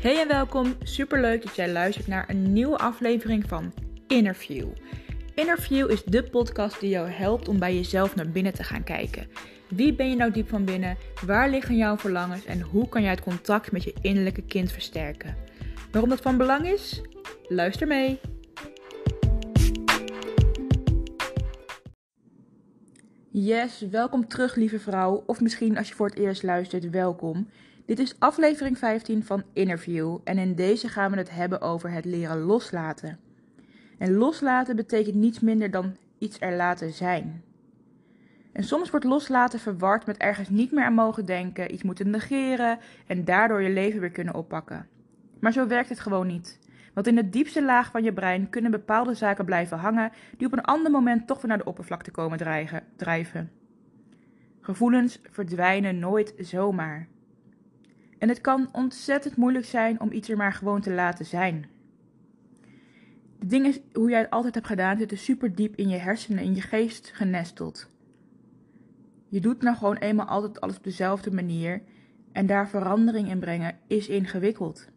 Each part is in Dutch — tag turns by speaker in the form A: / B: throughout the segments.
A: Hey en welkom. Superleuk dat jij luistert naar een nieuwe aflevering van Interview. Interview is de podcast die jou helpt om bij jezelf naar binnen te gaan kijken. Wie ben je nou diep van binnen? Waar liggen jouw verlangens en hoe kan jij het contact met je innerlijke kind versterken? Waarom dat van belang is? Luister mee. Yes, welkom terug lieve vrouw. Of misschien als je voor het eerst luistert, welkom. Dit is aflevering 15 van Interview en in deze gaan we het hebben over het leren loslaten. En loslaten betekent niets minder dan iets er laten zijn. En soms wordt loslaten verward met ergens niet meer aan mogen denken, iets moeten negeren en daardoor je leven weer kunnen oppakken. Maar zo werkt het gewoon niet. Want in de diepste laag van je brein kunnen bepaalde zaken blijven hangen die op een ander moment toch weer naar de oppervlakte komen drijven. Gevoelens verdwijnen nooit zomaar. En het kan ontzettend moeilijk zijn om iets er maar gewoon te laten zijn. De dingen hoe jij het altijd hebt gedaan zitten super diep in je hersenen, in je geest genesteld. Je doet nou gewoon eenmaal altijd alles op dezelfde manier en daar verandering in brengen is ingewikkeld.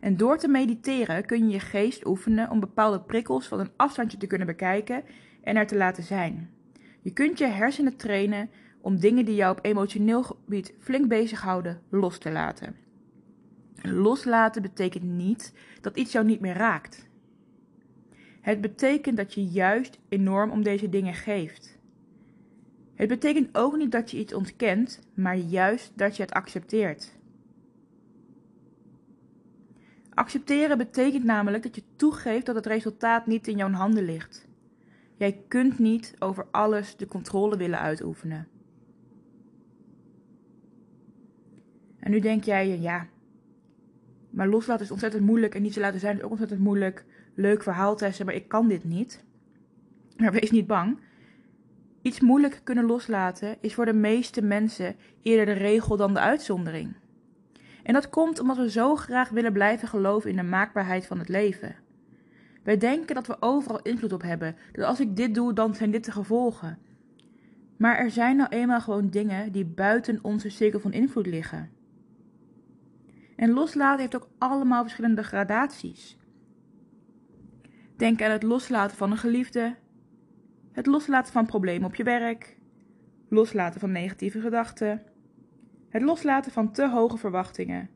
A: En door te mediteren kun je je geest oefenen om bepaalde prikkels van een afstandje te kunnen bekijken en er te laten zijn. Je kunt je hersenen trainen om dingen die jou op emotioneel gebied flink bezighouden los te laten. Loslaten betekent niet dat iets jou niet meer raakt. Het betekent dat je juist enorm om deze dingen geeft. Het betekent ook niet dat je iets ontkent, maar juist dat je het accepteert. Accepteren betekent namelijk dat je toegeeft dat het resultaat niet in jouw handen ligt. Jij kunt niet over alles de controle willen uitoefenen. En nu denk jij, ja, maar loslaten is ontzettend moeilijk en niet te laten zijn is ook ontzettend moeilijk. Leuk verhaal testen, maar ik kan dit niet. Maar wees niet bang. Iets moeilijk kunnen loslaten is voor de meeste mensen eerder de regel dan de uitzondering. En dat komt omdat we zo graag willen blijven geloven in de maakbaarheid van het leven. Wij denken dat we overal invloed op hebben, dat als ik dit doe, dan zijn dit de gevolgen. Maar er zijn nou eenmaal gewoon dingen die buiten onze cirkel van invloed liggen. En loslaten heeft ook allemaal verschillende gradaties. Denk aan het loslaten van een geliefde, het loslaten van problemen op je werk, loslaten van negatieve gedachten, het loslaten van te hoge verwachtingen.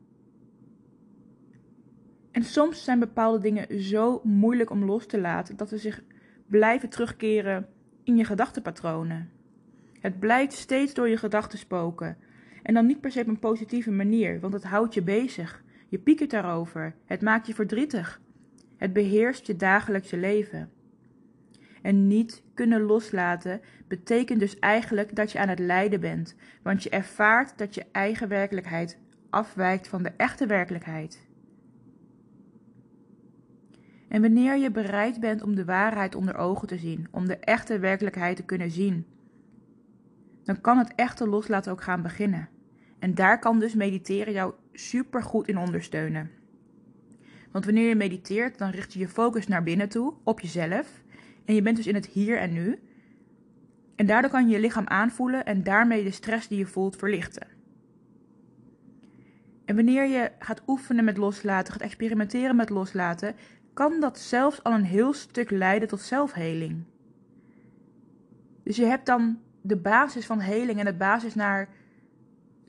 A: En soms zijn bepaalde dingen zo moeilijk om los te laten dat ze zich blijven terugkeren in je gedachtenpatronen. Het blijft steeds door je gedachten spoken. En dan niet per se op een positieve manier, want het houdt je bezig. Je piekert daarover. Het maakt je verdrietig. Het beheerst je dagelijkse leven. En niet kunnen loslaten betekent dus eigenlijk dat je aan het lijden bent, want je ervaart dat je eigen werkelijkheid afwijkt van de echte werkelijkheid. En wanneer je bereid bent om de waarheid onder ogen te zien, om de echte werkelijkheid te kunnen zien, dan kan het echte loslaten ook gaan beginnen. En daar kan dus mediteren jou super goed in ondersteunen. Want wanneer je mediteert, dan richt je je focus naar binnen toe, op jezelf. En je bent dus in het hier en nu. En daardoor kan je je lichaam aanvoelen en daarmee de stress die je voelt verlichten. En wanneer je gaat oefenen met loslaten, gaat experimenteren met loslaten, kan dat zelfs al een heel stuk leiden tot zelfheling. Dus je hebt dan de basis van heling en de basis naar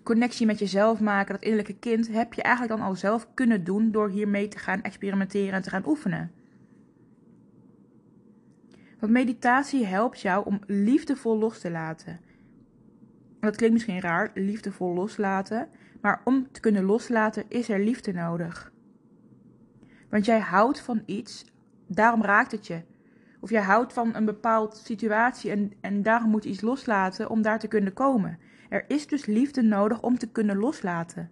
A: connectie met jezelf maken, dat innerlijke kind, heb je eigenlijk dan al zelf kunnen doen door hiermee te gaan experimenteren en te gaan oefenen. Want meditatie helpt jou om liefdevol los te laten. dat klinkt misschien raar, liefdevol loslaten, maar om te kunnen loslaten is er liefde nodig. Want jij houdt van iets, daarom raakt het je. Of jij houdt van een bepaald situatie en, en daarom moet je iets loslaten om daar te kunnen komen. Er is dus liefde nodig om te kunnen loslaten.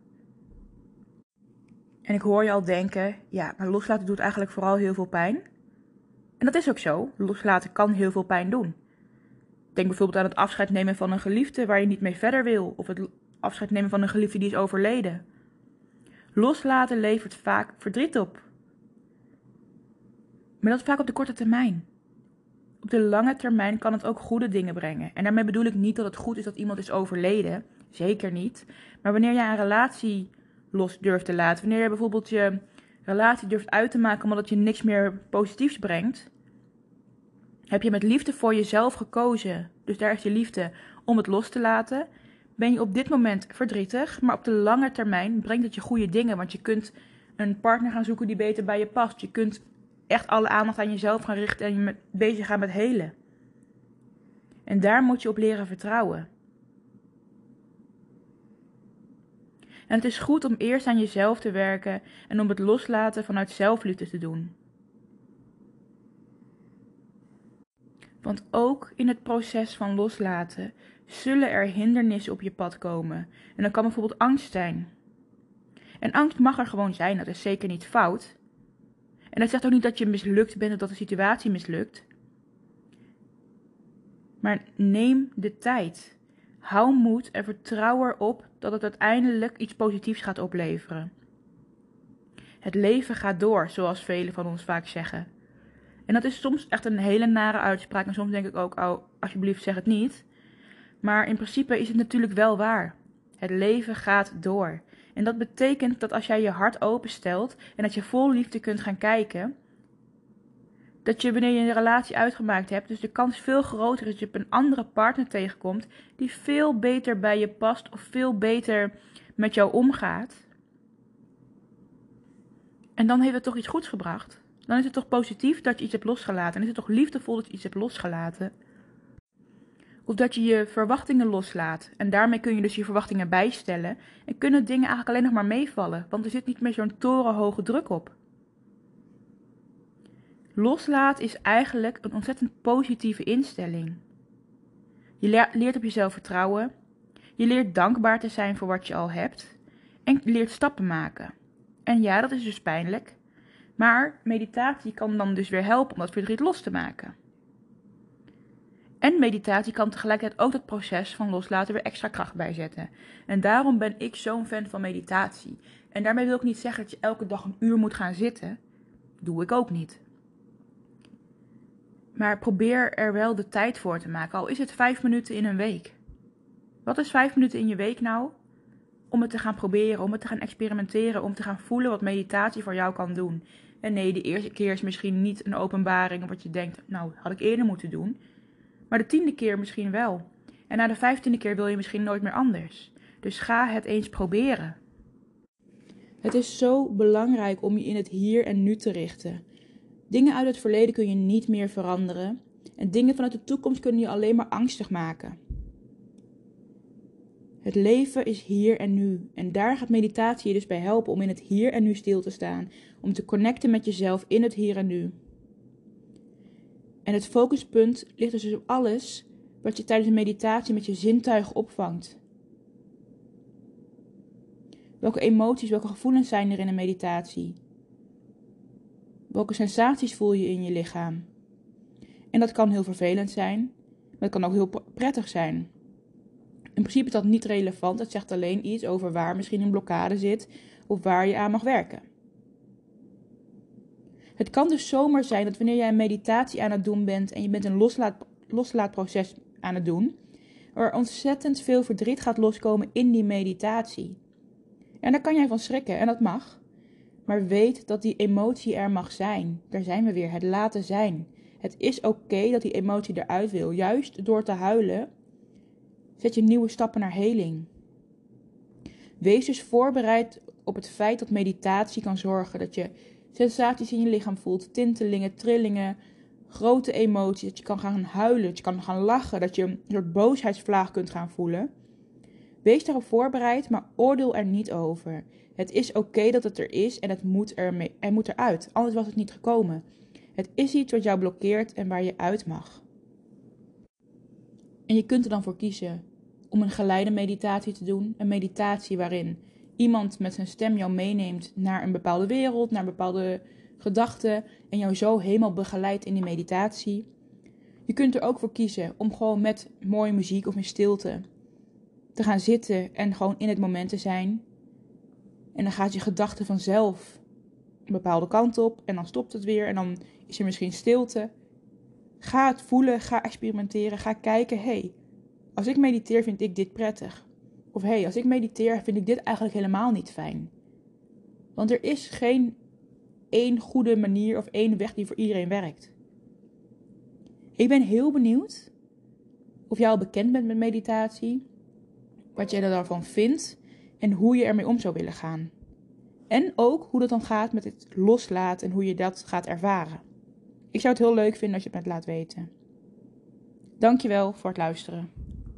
A: En ik hoor je al denken, ja, maar loslaten doet eigenlijk vooral heel veel pijn. En dat is ook zo. Loslaten kan heel veel pijn doen. Denk bijvoorbeeld aan het afscheid nemen van een geliefde waar je niet mee verder wil, of het afscheid nemen van een geliefde die is overleden. Loslaten levert vaak verdriet op. Maar dat is vaak op de korte termijn. Op de lange termijn kan het ook goede dingen brengen. En daarmee bedoel ik niet dat het goed is dat iemand is overleden. Zeker niet. Maar wanneer jij een relatie los durft te laten. Wanneer je bijvoorbeeld je relatie durft uit te maken omdat je niks meer positiefs brengt. Heb je met liefde voor jezelf gekozen, dus daar is je liefde om het los te laten. Ben je op dit moment verdrietig, maar op de lange termijn brengt het je goede dingen. Want je kunt een partner gaan zoeken die beter bij je past. Je kunt echt alle aandacht aan jezelf gaan richten en je bezig gaan met helen. En daar moet je op leren vertrouwen. En het is goed om eerst aan jezelf te werken en om het loslaten vanuit zelfliefde te doen. Want ook in het proces van loslaten zullen er hindernissen op je pad komen. En dan kan bijvoorbeeld angst zijn. En angst mag er gewoon zijn, dat is zeker niet fout. En dat zegt ook niet dat je mislukt bent of dat de situatie mislukt. Maar neem de tijd. Hou moed en vertrouw erop dat het uiteindelijk iets positiefs gaat opleveren. Het leven gaat door, zoals velen van ons vaak zeggen. En dat is soms echt een hele nare uitspraak. En soms denk ik ook, oh, alsjeblieft zeg het niet. Maar in principe is het natuurlijk wel waar. Het leven gaat door. En dat betekent dat als jij je hart openstelt en dat je vol liefde kunt gaan kijken, dat je wanneer je een relatie uitgemaakt hebt, dus de kans veel groter is dat je op een andere partner tegenkomt die veel beter bij je past of veel beter met jou omgaat. En dan heeft het toch iets goeds gebracht. Dan is het toch positief dat je iets hebt losgelaten. En is het toch liefdevol dat je iets hebt losgelaten. Of dat je je verwachtingen loslaat. En daarmee kun je dus je verwachtingen bijstellen. En kunnen dingen eigenlijk alleen nog maar meevallen. Want er zit niet meer zo'n torenhoge druk op. Loslaat is eigenlijk een ontzettend positieve instelling. Je leert op jezelf vertrouwen. Je leert dankbaar te zijn voor wat je al hebt. En leert stappen maken. En ja, dat is dus pijnlijk. Maar meditatie kan dan dus weer helpen om dat verdriet los te maken. En meditatie kan tegelijkertijd ook het proces van loslaten weer extra kracht bijzetten. En daarom ben ik zo'n fan van meditatie. En daarmee wil ik niet zeggen dat je elke dag een uur moet gaan zitten. Doe ik ook niet. Maar probeer er wel de tijd voor te maken, al is het vijf minuten in een week. Wat is vijf minuten in je week nou? Om het te gaan proberen, om het te gaan experimenteren, om te gaan voelen wat meditatie voor jou kan doen. En nee, de eerste keer is misschien niet een openbaring wat je denkt, nou, had ik eerder moeten doen. Maar de tiende keer misschien wel. En na de vijftiende keer wil je misschien nooit meer anders. Dus ga het eens proberen. Het is zo belangrijk om je in het hier en nu te richten. Dingen uit het verleden kun je niet meer veranderen. En dingen vanuit de toekomst kunnen je alleen maar angstig maken. Het leven is hier en nu. En daar gaat meditatie je dus bij helpen om in het hier en nu stil te staan. Om te connecten met jezelf in het hier en nu. En het focuspunt ligt dus op alles wat je tijdens een meditatie met je zintuigen opvangt. Welke emoties, welke gevoelens zijn er in een meditatie? Welke sensaties voel je in je lichaam? En dat kan heel vervelend zijn, maar het kan ook heel prettig zijn. In principe is dat niet relevant, het zegt alleen iets over waar misschien een blokkade zit of waar je aan mag werken. Het kan dus zomaar zijn dat wanneer jij een meditatie aan het doen bent en je bent een loslaat, loslaatproces aan het doen, er ontzettend veel verdriet gaat loskomen in die meditatie. En daar kan jij van schrikken en dat mag. Maar weet dat die emotie er mag zijn. Daar zijn we weer, het laten zijn. Het is oké dat die emotie eruit wil. Juist door te huilen zet je nieuwe stappen naar heling. Wees dus voorbereid op het feit dat meditatie kan zorgen dat je sensaties in je lichaam voelt, tintelingen, trillingen, grote emoties, dat je kan gaan huilen, dat je kan gaan lachen, dat je een soort boosheidsvlaag kunt gaan voelen. Wees daarop voorbereid, maar oordeel er niet over. Het is oké dat het er is en het moet, er moet eruit, anders was het niet gekomen. Het is iets wat jou blokkeert en waar je uit mag. En je kunt er dan voor kiezen om een geleide meditatie te doen, een meditatie waarin iemand met zijn stem jou meeneemt naar een bepaalde wereld, naar bepaalde gedachten en jou zo helemaal begeleidt in die meditatie. Je kunt er ook voor kiezen om gewoon met mooie muziek of in stilte te gaan zitten en gewoon in het moment te zijn. En dan gaat je gedachte vanzelf een bepaalde kant op en dan stopt het weer en dan is er misschien stilte. Ga het voelen, ga experimenteren, ga kijken, hé, hey, als ik mediteer vind ik dit prettig. Of hé, hey, als ik mediteer vind ik dit eigenlijk helemaal niet fijn. Want er is geen één goede manier of één weg die voor iedereen werkt. Ik ben heel benieuwd of jij al bekend bent met meditatie, wat jij er daarvan vindt en hoe je ermee om zou willen gaan. En ook hoe dat dan gaat met het loslaten en hoe je dat gaat ervaren. Ik zou het heel leuk vinden als je het me laat weten. Dankjewel voor het luisteren.